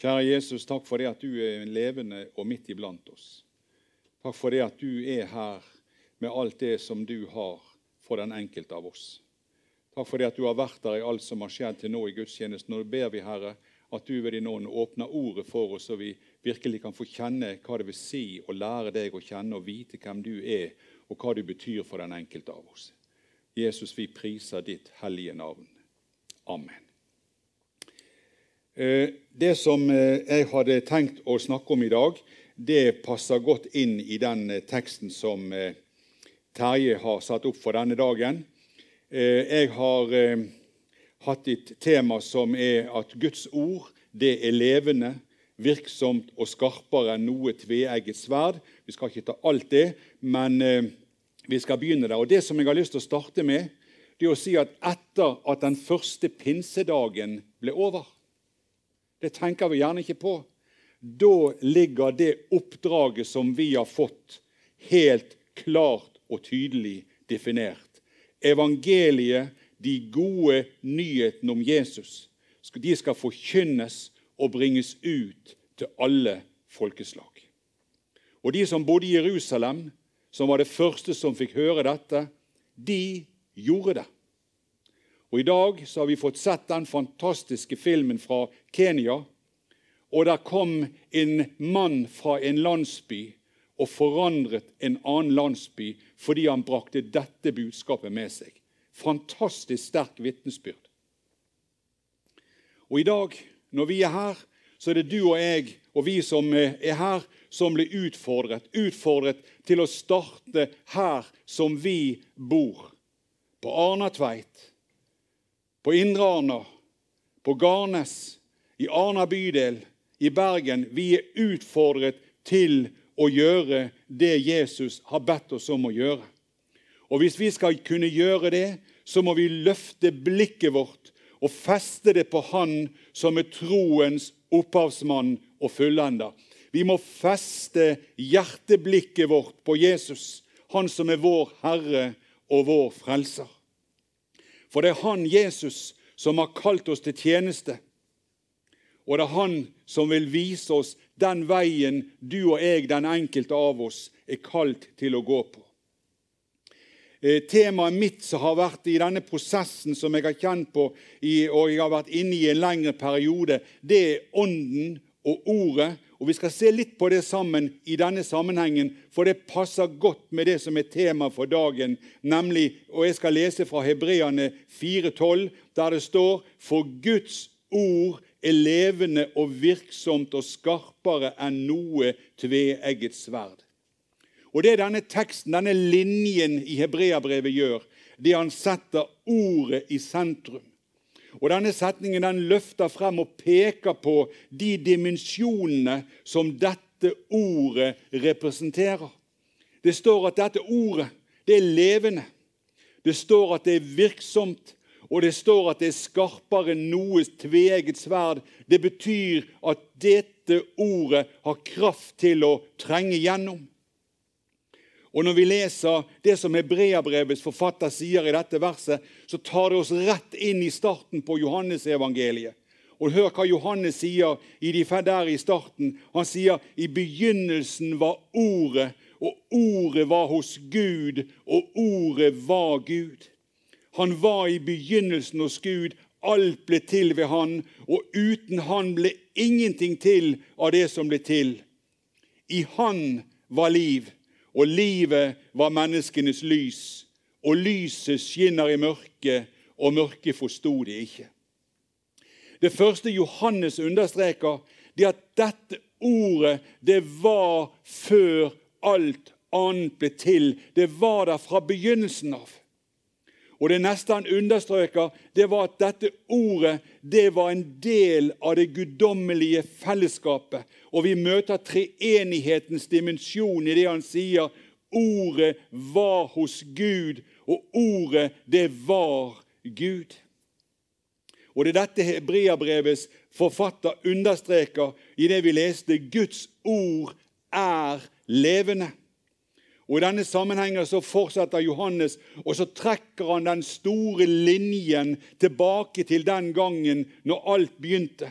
Kjære Jesus, takk for det at du er levende og midt iblant oss. Takk for det at du er her med alt det som du har for den enkelte av oss. Takk for det at du har vært der i alt som har skjedd til nå i gudstjenesten. Nå ber vi, Herre, at du ved din ånd åpner ordet for oss, så vi virkelig kan få kjenne hva det vil si å lære deg å kjenne og vite hvem du er, og hva du betyr for den enkelte av oss. Jesus, vi priser ditt hellige navn. Amen. Eh, det som eh, jeg hadde tenkt å snakke om i dag, det passer godt inn i den eh, teksten som Terje har satt opp for denne dagen. Jeg har hatt et tema som er at Guds ord det er levende, virksomt og skarpere enn noe tveegget sverd. Vi skal ikke ta alt det, men vi skal begynne der. Og Det som jeg har lyst til å starte med, det er å si at etter at den første pinsedagen ble over det tenker vi gjerne ikke på. Da ligger det oppdraget som vi har fått, helt klart og tydelig definert. Evangeliet, de gode nyhetene om Jesus, de skal forkynnes og bringes ut til alle folkeslag. Og De som bodde i Jerusalem, som var det første som fikk høre dette, de gjorde det. Og I dag så har vi fått sett den fantastiske filmen fra Kenya. Og der kom en mann fra en landsby og forandret en annen landsby fordi han brakte dette budskapet med seg. Fantastisk sterk vitnesbyrd. Og I dag, når vi er her, så er det du og jeg og vi som er her, som blir utfordret. Utfordret til å starte her som vi bor. På Arnatveit, på Indre Arna, på Garnes, i Arna bydel, i Bergen. Vi er utfordret til å gjøre det Jesus har bedt oss om å gjøre. Og Hvis vi skal kunne gjøre det, så må vi løfte blikket vårt og feste det på Han som er troens opphavsmann og fullender. Vi må feste hjerteblikket vårt på Jesus, Han som er vår Herre og vår Frelser. For det er han, Jesus, som har kalt oss til tjeneste. Og det er han som vil vise oss den veien du og jeg, den enkelte av oss, er kalt til å gå på. Eh, temaet mitt som har vært i denne prosessen som jeg har kjent på og jeg har vært inne i en lengre periode, det er Ånden og Ordet og Vi skal se litt på det sammen i denne sammenhengen, for det passer godt med det som er tema for dagen. nemlig, og Jeg skal lese fra Hebreane 4,12, der det står For Guds ord er levende og virksomt og skarpere enn noe tveegget sverd. Og Det denne teksten, denne linjen i hebreabrevet gjør, det han setter ordet i sentrum. Og Denne setningen den løfter frem og peker på de dimensjonene som dette ordet representerer. Det står at dette ordet det er levende. Det står at det er virksomt, og det står at det er skarpere enn noe tveegget sverd. Det betyr at dette ordet har kraft til å trenge gjennom. Og Når vi leser det som Hebreabrevets forfatter sier i dette verset, så tar det oss rett inn i starten på Johannesevangeliet. Og Hør hva Johannes sier i de der i starten. Han sier i begynnelsen var Ordet, og Ordet var hos Gud, og Ordet var Gud. Han var i begynnelsen hos Gud. Alt ble til ved han, og uten han ble ingenting til av det som ble til. I han var liv og livet var menneskenes lys. Og lyset skinner i mørket, og mørket forsto det ikke. Det første Johannes understreker, det er at dette ordet det var før alt annet ble til. Det var der fra begynnelsen av. Og Det neste han understreker, det var at dette ordet det var en del av det guddommelige fellesskapet. Og vi møter treenighetens dimensjon i det han sier. Ordet var hos Gud, og ordet, det var Gud. Og Det er dette hebreabrevets forfatter understreker i det vi leste. Guds ord er levende. Og I denne sammenhengen så fortsetter Johannes, og så trekker han den store linjen tilbake til den gangen når alt begynte.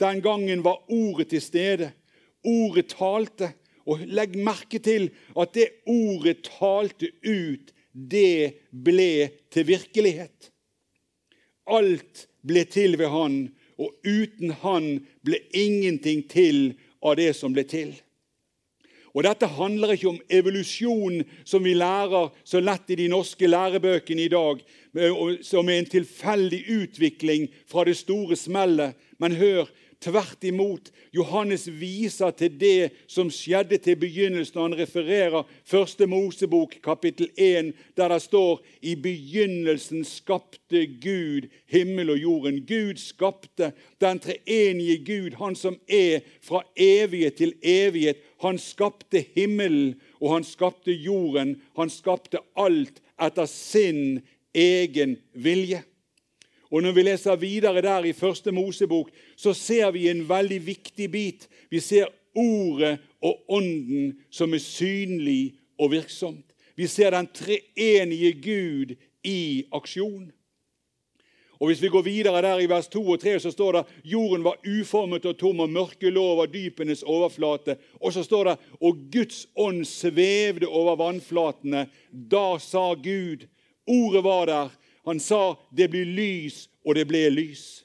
Den gangen var ordet til stede. Ordet talte. Og legg merke til at det ordet talte ut, det ble til virkelighet. Alt ble til ved Han, og uten Han ble ingenting til av det som ble til. Og Dette handler ikke om evolusjon, som vi lærer så lett i de norske lærebøkene i dag, som er en tilfeldig utvikling fra det store smellet. Men hør, Tvert imot. Johannes viser til det som skjedde til begynnelsen. Han refererer første Mosebok, kapittel 1, der det står i begynnelsen skapte Gud himmel og jorden. Gud skapte den treenige Gud, han som er fra evighet til evighet. Han skapte himmelen, og han skapte jorden. Han skapte alt etter sin egen vilje. Og Når vi leser videre der i første Mosebok, så ser vi en veldig viktig bit. Vi ser Ordet og Ånden som er synlig og virksomt. Vi ser den treenige Gud i aksjon. Og Hvis vi går videre der i vers 2 og 3, så står det jorden var uformet og tom, og mørket lå over dypenes overflate. Og så står det og Guds ånd svevde over vannflatene. Da sa Gud Ordet var der, han sa 'det blir lys', og det ble lys.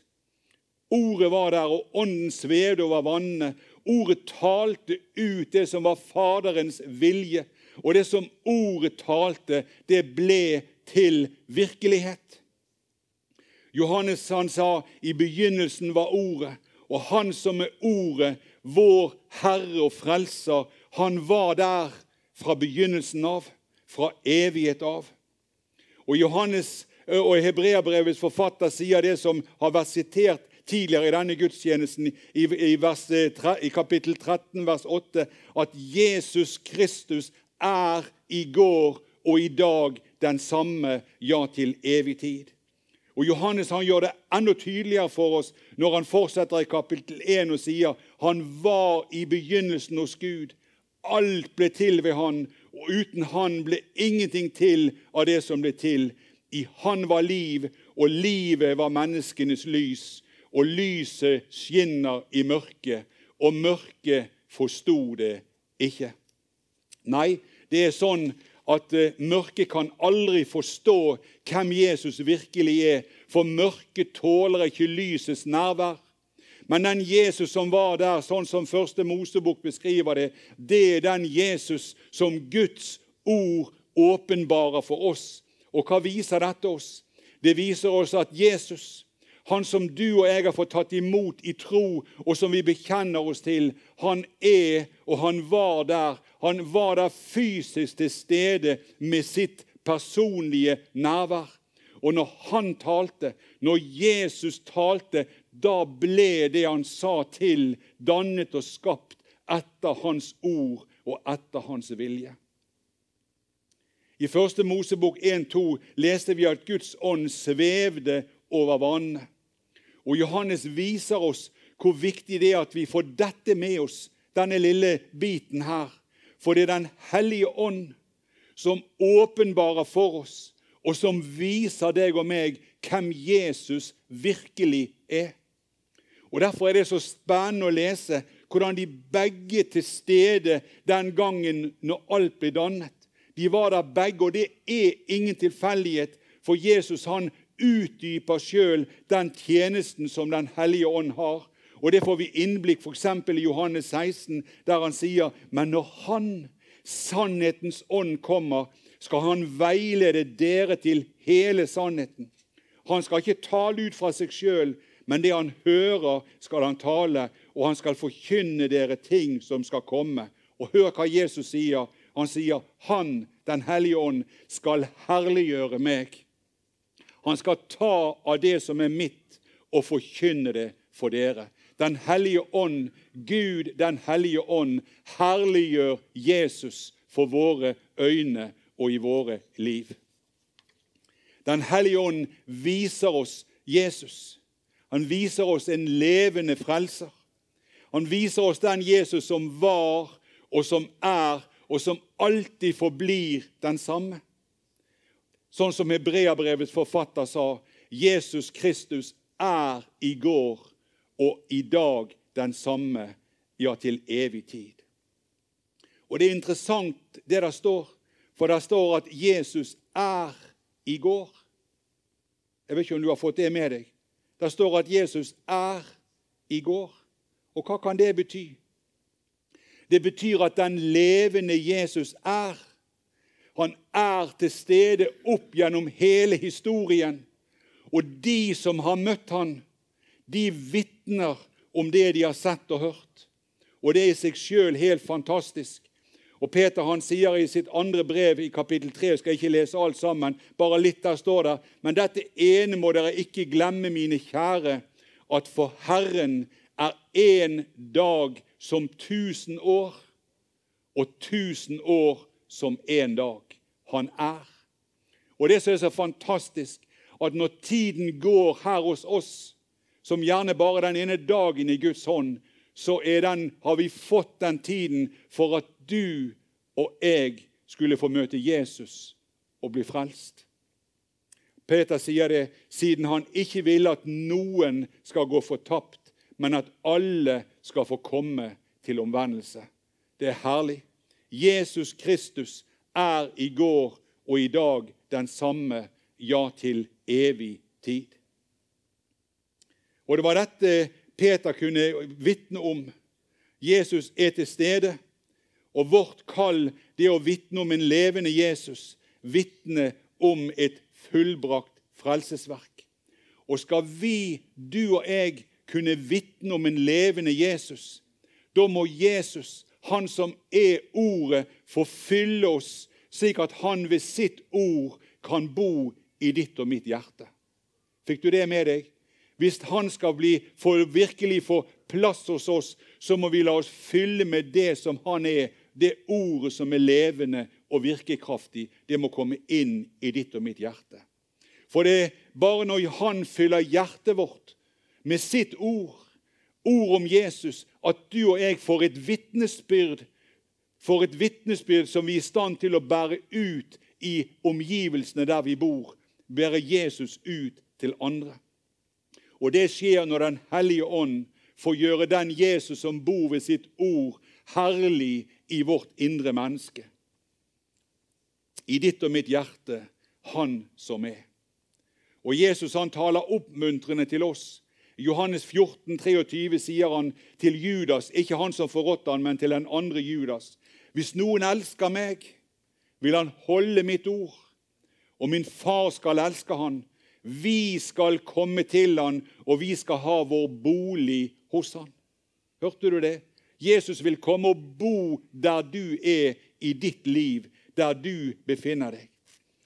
Ordet var der, og ånden svevde over vannene. Ordet talte ut det som var Faderens vilje. Og det som ordet talte, det ble til virkelighet. Johannes han sa i begynnelsen var Ordet, og Han som er Ordet, vår Herre og Frelser, han var der fra begynnelsen av, fra evighet av. Og Johannes og Hebreabrevets forfatter sier det som har vært sitert tidligere i denne gudstjenesten, i, i, vers, i kapittel 13, vers 8, at Jesus Kristus er i går og i dag den samme, ja, til evig tid. Og Johannes han gjør det enda tydeligere for oss når han fortsetter i kapittel 1 og sier han var i begynnelsen hos Gud. Alt ble til ved han, og uten han ble ingenting til av det som ble til. I Han var liv, og livet var menneskenes lys. Og lyset skinner i mørket, og mørket forsto det ikke. Nei, det er sånn at uh, mørket kan aldri forstå hvem Jesus virkelig er, for mørket tåler ikke lysets nærvær. Men den Jesus som var der, sånn som første Mosebok beskriver det, det er den Jesus som Guds ord åpenbarer for oss. Og hva viser dette oss? Det viser oss at Jesus, han som du og jeg har fått tatt imot i tro, og som vi bekjenner oss til, han er og han var der. Han var der fysisk til stede med sitt personlige nærvær. Og når han talte, når Jesus talte, da ble det han sa til, dannet og skapt etter hans ord og etter hans vilje. I første Mosebok 1-2 leste vi at Guds ånd svevde over vannet. Og Johannes viser oss hvor viktig det er at vi får dette med oss, denne lille biten her. For det er Den hellige ånd som åpenbarer for oss, og som viser deg og meg hvem Jesus virkelig er. Og Derfor er det så spennende å lese hvordan de begge til stede den gangen når alt ble dannet. De var der begge, og det er ingen tilfeldighet, for Jesus han utdyper sjøl den tjenesten som Den hellige ånd har. Og Det får vi innblikk f.eks. i Johannes 16, der han sier Men når Han, sannhetens ånd, kommer, skal Han veilede dere til hele sannheten. Han skal ikke tale ut fra seg sjøl, men det han hører, skal han tale, og han skal forkynne dere ting som skal komme. Og hør hva Jesus sier. Han sier, 'Han, Den hellige ånd, skal herliggjøre meg.' Han skal ta av det som er mitt, og forkynne det for dere. Den hellige ånd, Gud den hellige ånd, herliggjør Jesus for våre øyne og i våre liv. Den hellige ånd viser oss Jesus. Han viser oss en levende frelser. Han viser oss den Jesus som var, og som er, og som alltid forblir den samme. Sånn som Hebreabrevets forfatter sa, Jesus Kristus er i går og i dag den samme, ja, til evig tid. Og Det er interessant det der står, for der står at Jesus er i går. Jeg vet ikke om du har fått det med deg. Der står at Jesus er i går. Og hva kan det bety? Det betyr at den levende Jesus er. Han er til stede opp gjennom hele historien. Og de som har møtt han, de vitner om det de har sett og hørt. Og det er i seg sjøl helt fantastisk. Og Peter han sier i sitt andre brev i kapittel 3 Jeg skal ikke lese alt sammen, bare litt der står det. Men dette ene må dere ikke glemme, mine kjære, at for Herren er én dag som tusen år, og tusen år som én dag. Han er. Og det som er så fantastisk, at når tiden går her hos oss, som gjerne bare den ene dagen i Guds hånd, så den, har vi fått den tiden for at du og jeg skulle få møte Jesus og bli frelst. Peter sier det siden han ikke vil at noen skal gå fortapt, men at alle skal få komme til omvendelse. Det er herlig. Jesus Kristus er i går og i dag den samme, ja, til evig tid. Og Det var dette Peter kunne vitne om. Jesus er til stede, og vårt kall det er å vitne om en levende Jesus, vitne om et fullbrakt frelsesverk. Og skal vi, du og jeg, kunne vitne om en levende Jesus, da må Jesus, han som er Ordet, få fylle oss, slik at han ved sitt ord kan bo i ditt og mitt hjerte. Fikk du det med deg? Hvis han skal bli, for virkelig få plass hos oss, så må vi la oss fylle med det som han er, det ordet som er levende og virkekraftig. Det må komme inn i ditt og mitt hjerte. For det er bare når han fyller hjertet vårt med sitt ord, ord om Jesus, at du og jeg får et vitnesbyrd får et vitnesbyrd som vi er i stand til å bære ut i omgivelsene der vi bor. Bære Jesus ut til andre. Og Det skjer når Den hellige ånd får gjøre den Jesus som bor ved sitt ord, herlig i vårt indre menneske. I ditt og mitt hjerte, Han som er. Og Jesus han taler oppmuntrende til oss. I Johannes 14, 23 sier han til Judas, ikke han som forrådte han, men til den andre Judas. Hvis noen elsker meg, vil han holde mitt ord, og min far skal elske han. Vi skal komme til han, og vi skal ha vår bolig hos han. Hørte du det? Jesus vil komme og bo der du er i ditt liv, der du befinner deg.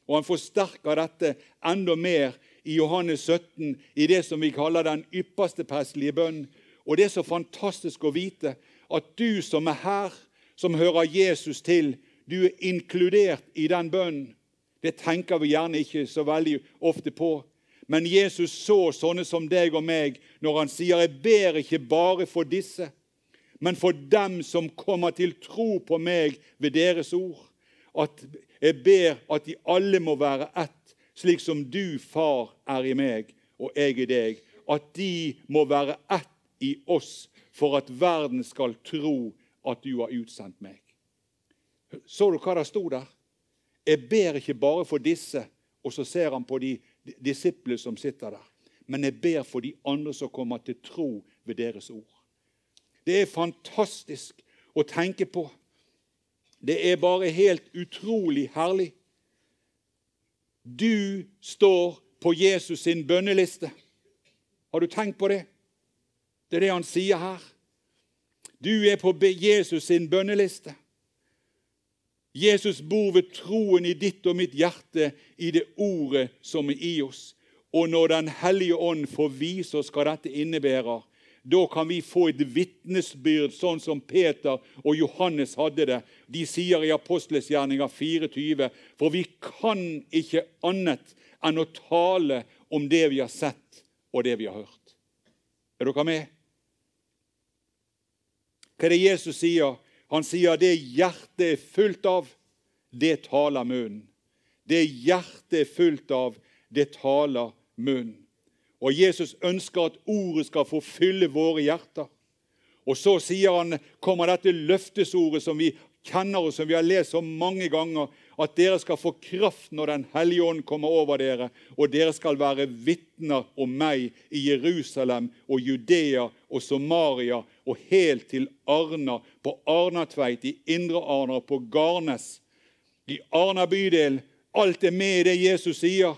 Og Han forsterker dette enda mer i Johannes 17, i det som vi kaller den ypperste prestelige bønn. Og Det er så fantastisk å vite at du som er her, som hører Jesus til, du er inkludert i den bønnen. Det tenker vi gjerne ikke så veldig ofte på. Men Jesus så sånne som deg og meg når han sier, 'Jeg ber ikke bare for disse', men for dem som kommer til tro på meg ved deres ord. At jeg ber at de alle må være ett, slik som du, far, er i meg og jeg i deg. At de må være ett i oss for at verden skal tro at du har utsendt meg. Så du hva det sto der? Jeg ber ikke bare for disse, og så ser han på de disiplene som sitter der. Men jeg ber for de andre som kommer til tro ved deres ord. Det er fantastisk å tenke på. Det er bare helt utrolig herlig. Du står på Jesus sin bønneliste. Har du tenkt på det? Det er det han sier her. Du er på Jesus sin bønneliste. Jesus bor ved troen i ditt og mitt hjerte, i det ordet som er i oss. Og når Den hellige ånd får vise oss hva dette innebærer, da kan vi få et vitnesbyrd, sånn som Peter og Johannes hadde det. De sier i Apostlesgjerninga 24.: For vi kan ikke annet enn å tale om det vi har sett og det vi har hørt. Er dere med? Hva er det Jesus sier? Han sier det hjertet er fullt av, det taler munnen. Det hjertet er fullt av, det taler munnen. Og Jesus ønsker at ordet skal få fylle våre hjerter. Og så sier han, kommer dette løftesordet som vi kjenner og som vi har lest så mange ganger, at dere skal få kraft når Den hellige ånd kommer over dere, og dere skal være vitner om meg i Jerusalem og Judea og Somaria og helt til Arna, på Arnatveit, i Indre Arna, på Garnes, i Arna bydel. Alt er med i det Jesus sier.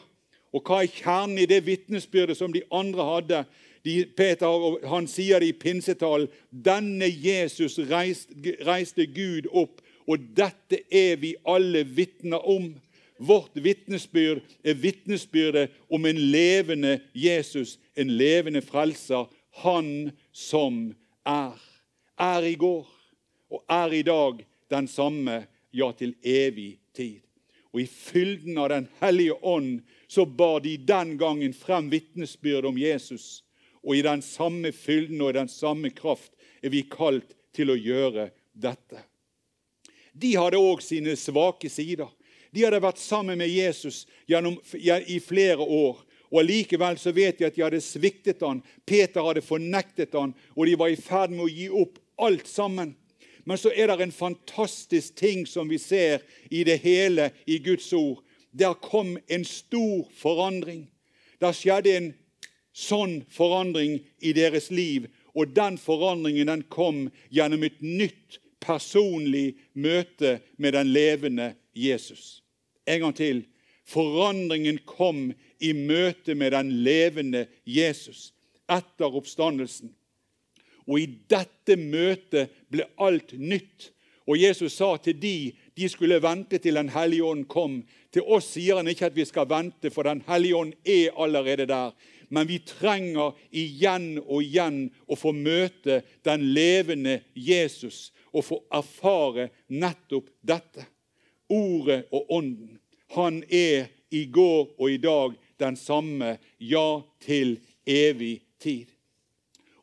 Og hva er kjernen i det vitnesbyrdet som de andre hadde? De, Peter han sier det i pinsetalen. Denne Jesus reiste, reiste Gud opp, og dette er vi alle vitner om. Vårt vitnesbyrd er vitnesbyrdet om en levende Jesus, en levende frelser. Han som er. Er i går og er i dag den samme, ja, til evig tid. Og i fylden av Den hellige ånd så bar de den gangen frem vitnesbyrd om Jesus. Og i den samme fylden og i den samme kraft er vi kalt til å gjøre dette. De hadde òg sine svake sider. De hadde vært sammen med Jesus gjennom, i flere år. Og Allikevel så vet de at de hadde sviktet han. Peter hadde fornektet han, og de var i ferd med å gi opp alt sammen. Men så er det en fantastisk ting som vi ser i det hele i Guds ord. Der kom en stor forandring. Der skjedde en sånn forandring i deres liv. Og den forandringen den kom gjennom et nytt personlig møte med den levende Jesus. En gang til. Forandringen kom i møte med den levende Jesus etter oppstandelsen. Og i dette møtet ble alt nytt. Og Jesus sa til de, de skulle vente til Den hellige ånd kom. Til oss sier han ikke at vi skal vente, for Den hellige ånd er allerede der. Men vi trenger igjen og igjen å få møte den levende Jesus og få erfare nettopp dette. Ordet og Ånden. Han er i går og i dag den samme, ja, til evig tid.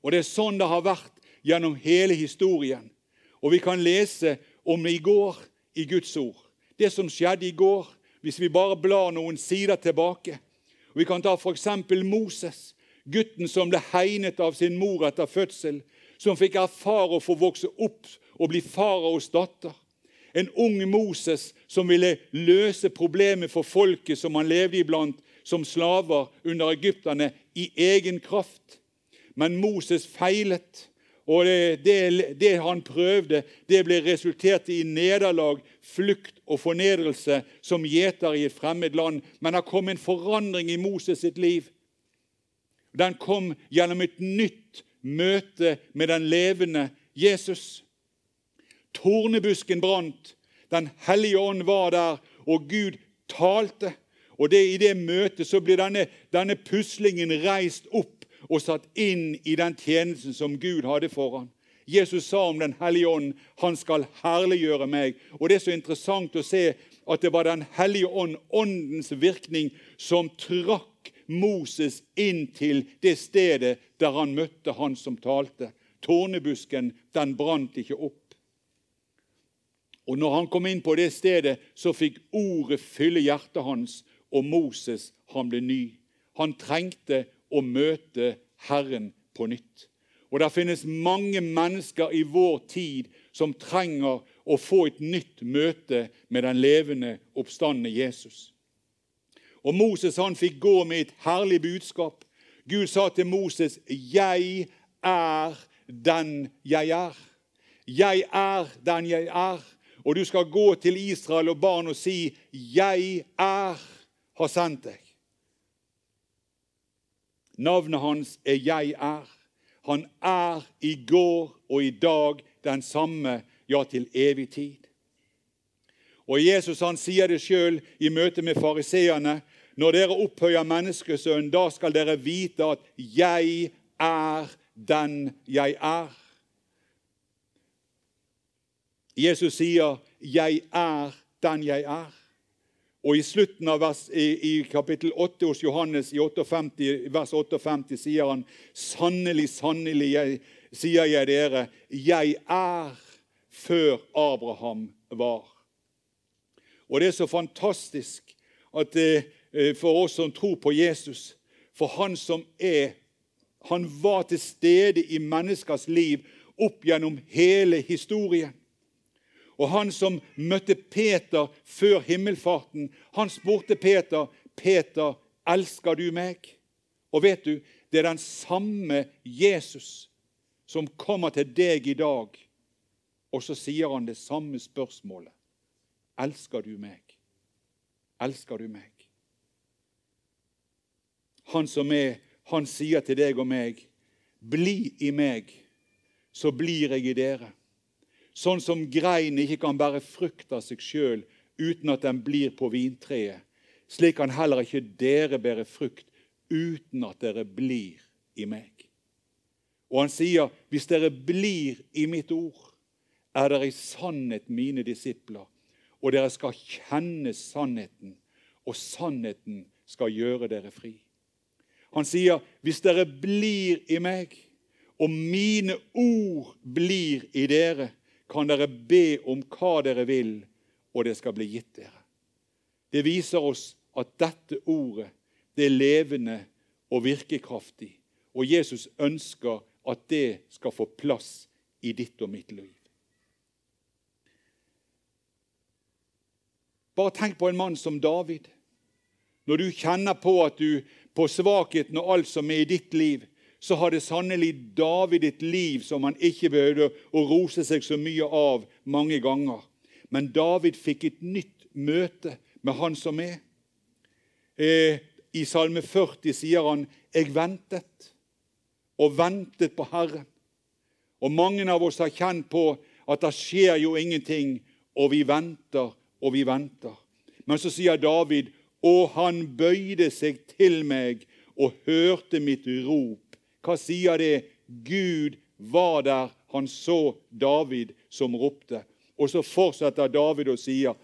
Og Det er sånn det har vært gjennom hele historien. Og vi kan lese om i går i Guds ord. Det som skjedde i går, hvis vi bare blar noen sider tilbake. Og vi kan ta f.eks. Moses, gutten som ble hegnet av sin mor etter fødsel, som fikk erfare å få vokse opp og bli faraos datter. En ung Moses som ville løse problemet for folket som han levde iblant som slaver under egypterne, i egen kraft. Men Moses feilet. Og det, det, det, han prøvde, det ble resultert i nederlag, flukt og fornedrelse som gjeter i et fremmed land. Men det kom en forandring i Moses sitt liv. Den kom gjennom et nytt møte med den levende Jesus. Tornebusken brant. Den hellige ånd var der, og Gud talte. Og det, I det møtet så blir denne, denne puslingen reist opp og satt inn i den tjenesten som Gud hadde for ham. Jesus sa om Den hellige ånd han skal herliggjøre meg. Og Det er så interessant å se at det var Den hellige ånd, åndens virkning, som trakk Moses inn til det stedet der han møtte han som talte. Tårnebusken den brant ikke opp. Og når han kom inn på det stedet, så fikk ordet fylle hjertet hans, og Moses han ble ny. Han trengte å møte Herren på nytt. Og Det finnes mange mennesker i vår tid som trenger å få et nytt møte med den levende, oppstandende Jesus. Og Moses han fikk gå med et herlig budskap. Gud sa til Moses, 'Jeg er den jeg er'. Jeg er den jeg er. Og du skal gå til Israel og barn og si, 'Jeg er har sendt deg'. Navnet hans er 'Jeg er'. Han er i går og i dag den samme, ja, til evig tid. Og Jesus han sier det sjøl i møte med fariseerne. Når dere opphøyer menneskesønnen, da skal dere vite at 'jeg er den jeg er'. Jesus sier 'jeg er den jeg er'. Og I slutten av vers, i, i, kapittel 8 hos Johannes, i 58, vers 58, sier han Sannelig, sannelig, jeg, sier jeg dere, jeg er før Abraham var. Og Det er så fantastisk at, det, for oss som tror på Jesus For han som er Han var til stede i menneskers liv opp gjennom hele historien. Og han som møtte Peter før himmelfarten, han spurte Peter, 'Peter, elsker du meg?' Og vet du, det er den samme Jesus som kommer til deg i dag, og så sier han det samme spørsmålet. Elsker du meg? Elsker du meg? Han som er, han sier til deg og meg, bli i meg, så blir jeg i dere. Sånn som greinen ikke kan bære frukt av seg sjøl uten at den blir på vintreet, slik kan heller ikke dere bære frukt uten at dere blir i meg. Og han sier, hvis dere blir i mitt ord, er dere i sannhet mine disipler, og dere skal kjenne sannheten, og sannheten skal gjøre dere fri. Han sier, hvis dere blir i meg, og mine ord blir i dere, kan dere be om hva dere vil, og det skal bli gitt dere. Det viser oss at dette ordet det er levende og virkekraftig. Og Jesus ønsker at det skal få plass i ditt og mitt liv. Bare tenk på en mann som David. Når du kjenner på at du på svakheten og alt som er i ditt liv, så hadde sannelig David et liv som han ikke behøvde å rose seg så mye av mange ganger. Men David fikk et nytt møte med han som er. Eh, I Salme 40 sier han 'Jeg ventet og ventet på Herren'. Og Mange av oss har kjent på at det skjer jo ingenting, og vi venter og vi venter. Men så sier David, 'Og han bøyde seg til meg og hørte mitt rop'. Hva sier det? Gud var der. Han så David som ropte. Og så fortsetter David og sier,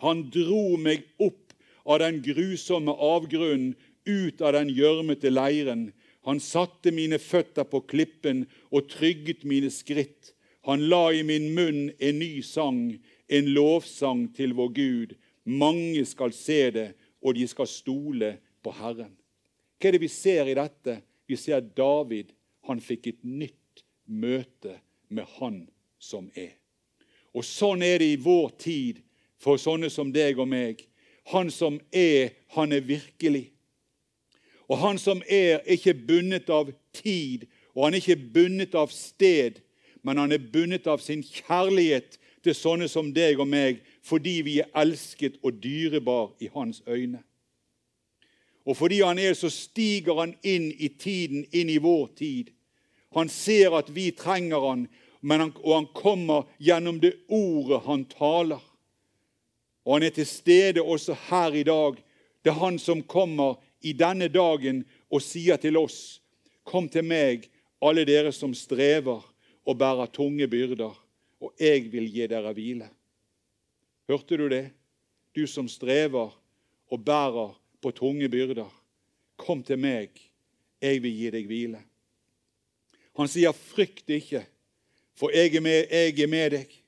'Han dro meg opp av den grusomme avgrunnen, ut av den gjørmete leiren. Han satte mine føtter på klippen og trygget mine skritt. Han la i min munn en ny sang, en lovsang til vår Gud. Mange skal se det, og de skal stole på Herren. Hva er det vi ser i dette? Vi ser David. Han fikk et nytt møte med Han som er. Og Sånn er det i vår tid for sånne som deg og meg. Han som er, han er virkelig. Og han som er, er ikke bundet av tid, og han er ikke bundet av sted, men han er bundet av sin kjærlighet til sånne som deg og meg, fordi vi er elsket og dyrebar i hans øyne. Og fordi han er, så stiger han inn i tiden, inn i vår tid. Han ser at vi trenger han, han og han kommer gjennom det ordet han taler. Og han er til stede også her i dag. Det er han som kommer i denne dagen og sier til oss, Kom til meg, alle dere som strever og bærer tunge byrder, og jeg vil gi dere hvile. Hørte du det? Du som strever og bærer på tunge byrder. Kom til meg, jeg vil gi deg hvile. Han sier, 'Frykt ikke, for jeg er med, jeg er med deg.'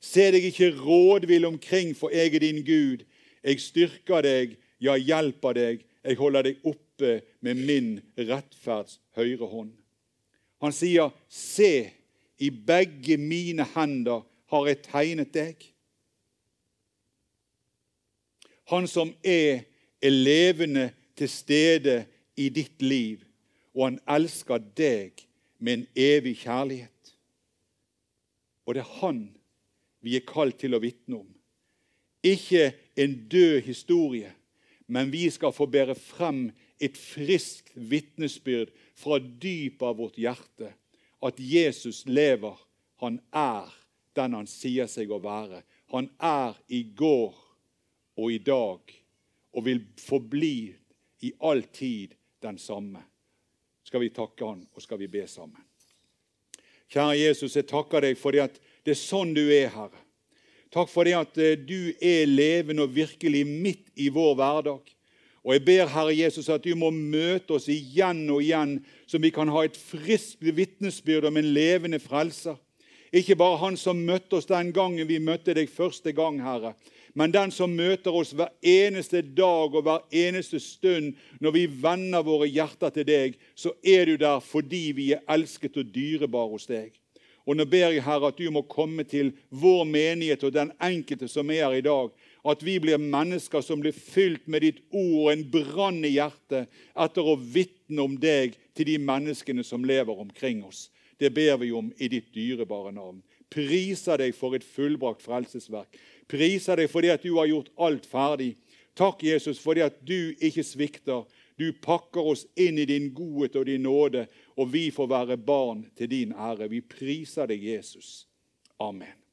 Se deg ikke rådvill omkring, for jeg er din Gud. Jeg styrker deg, ja, hjelper deg. Jeg holder deg oppe med min rettferds høyre hånd. Han sier, Se, i begge mine hender har jeg tegnet deg. Han som er, er levende til stede i ditt liv, og han elsker deg med en evig kjærlighet. Og det er han vi er kalt til å vitne om. Ikke en død historie, men vi skal få bære frem et friskt vitnesbyrd fra dypet av vårt hjerte. At Jesus lever. Han er den han sier seg å være. Han er i går og i dag og vil forbli i all tid den samme. Skal vi takke han, og skal vi be sammen. Kjære Jesus, jeg takker deg for at det er sånn du er, Herre. Takk for det at eh, du er levende og virkelig midt i vår hverdag. Og jeg ber Herre Jesus at du må møte oss igjen og igjen, så vi kan ha et friskt vitnesbyrd om en levende frelser. Ikke bare han som møtte oss den gangen vi møtte deg første gang, Herre, men den som møter oss hver eneste dag og hver eneste stund når vi vender våre hjerter til deg, så er du der fordi vi er elsket og dyrebare hos deg. Og nå ber jeg, Herre, at du må komme til vår menighet og den enkelte som er her i dag. At vi blir mennesker som blir fylt med ditt ord og en brann i hjertet etter å vitne om deg til de menneskene som lever omkring oss. Det ber vi om i ditt dyrebare navn. Priser deg for et fullbrakt frelsesverk. Priser deg fordi at du har gjort alt ferdig. Takk, Jesus, fordi at du ikke svikter. Du pakker oss inn i din godhet og din nåde, og vi får være barn til din ære. Vi priser deg, Jesus. Amen.